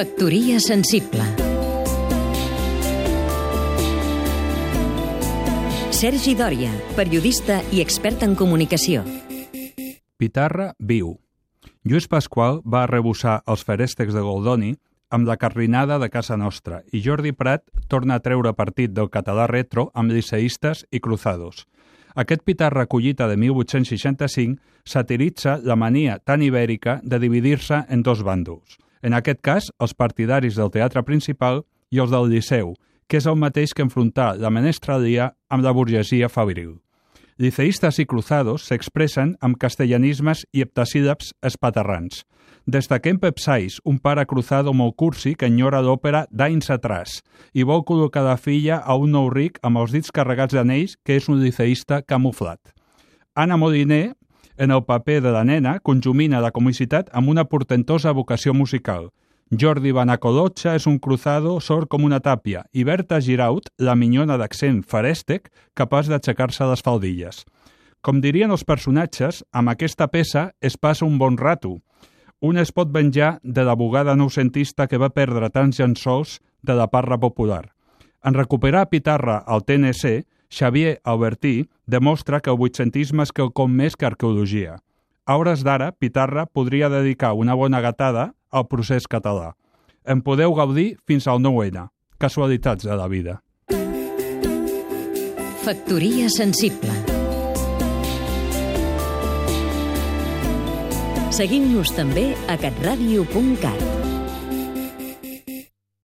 Factoria sensible Sergi Dòria, periodista i expert en comunicació. Pitarra viu. Lluís Pasqual va arrebossar els feréstecs de Goldoni amb la carrinada de casa nostra i Jordi Prat torna a treure partit del català retro amb liceístes i cruzados. Aquest pitar recollita de 1865 satiritza la mania tan ibèrica de dividir-se en dos bàndols. En aquest cas, els partidaris del teatre principal i els del Liceu, que és el mateix que enfrontar la menestralia amb la burgesia fabril. Liceístes i cruzados s'expressen amb castellanismes i heptasíl·labs espaterrans. Destaquem Pep Sais, un pare cruzado molt cursi que enyora l'òpera d'anys atràs i vol col·locar la filla a un nou ric amb els dits carregats d'anells que és un liceísta camuflat. Anna Moliner, en el paper de la nena, conjumina la comicitat amb una portentosa vocació musical. Jordi Banacolotxa és un cruzado sord com una tàpia i Berta Giraut, la minyona d'accent farèstec, capaç d'aixecar-se les faldilles. Com dirien els personatges, amb aquesta peça es passa un bon rato. Un es pot venjar de la bugada noucentista que va perdre tants llençols de la parra popular. En recuperar Pitarra al TNC, Xavier Albertí demostra que el vuitcentisme és quelcom més que arqueologia. A hores d'ara, Pitarra podria dedicar una bona gatada al procés català. En podeu gaudir fins al 9-N. Casualitats de la vida. Factoria sensible Seguim-nos també a catradio.cat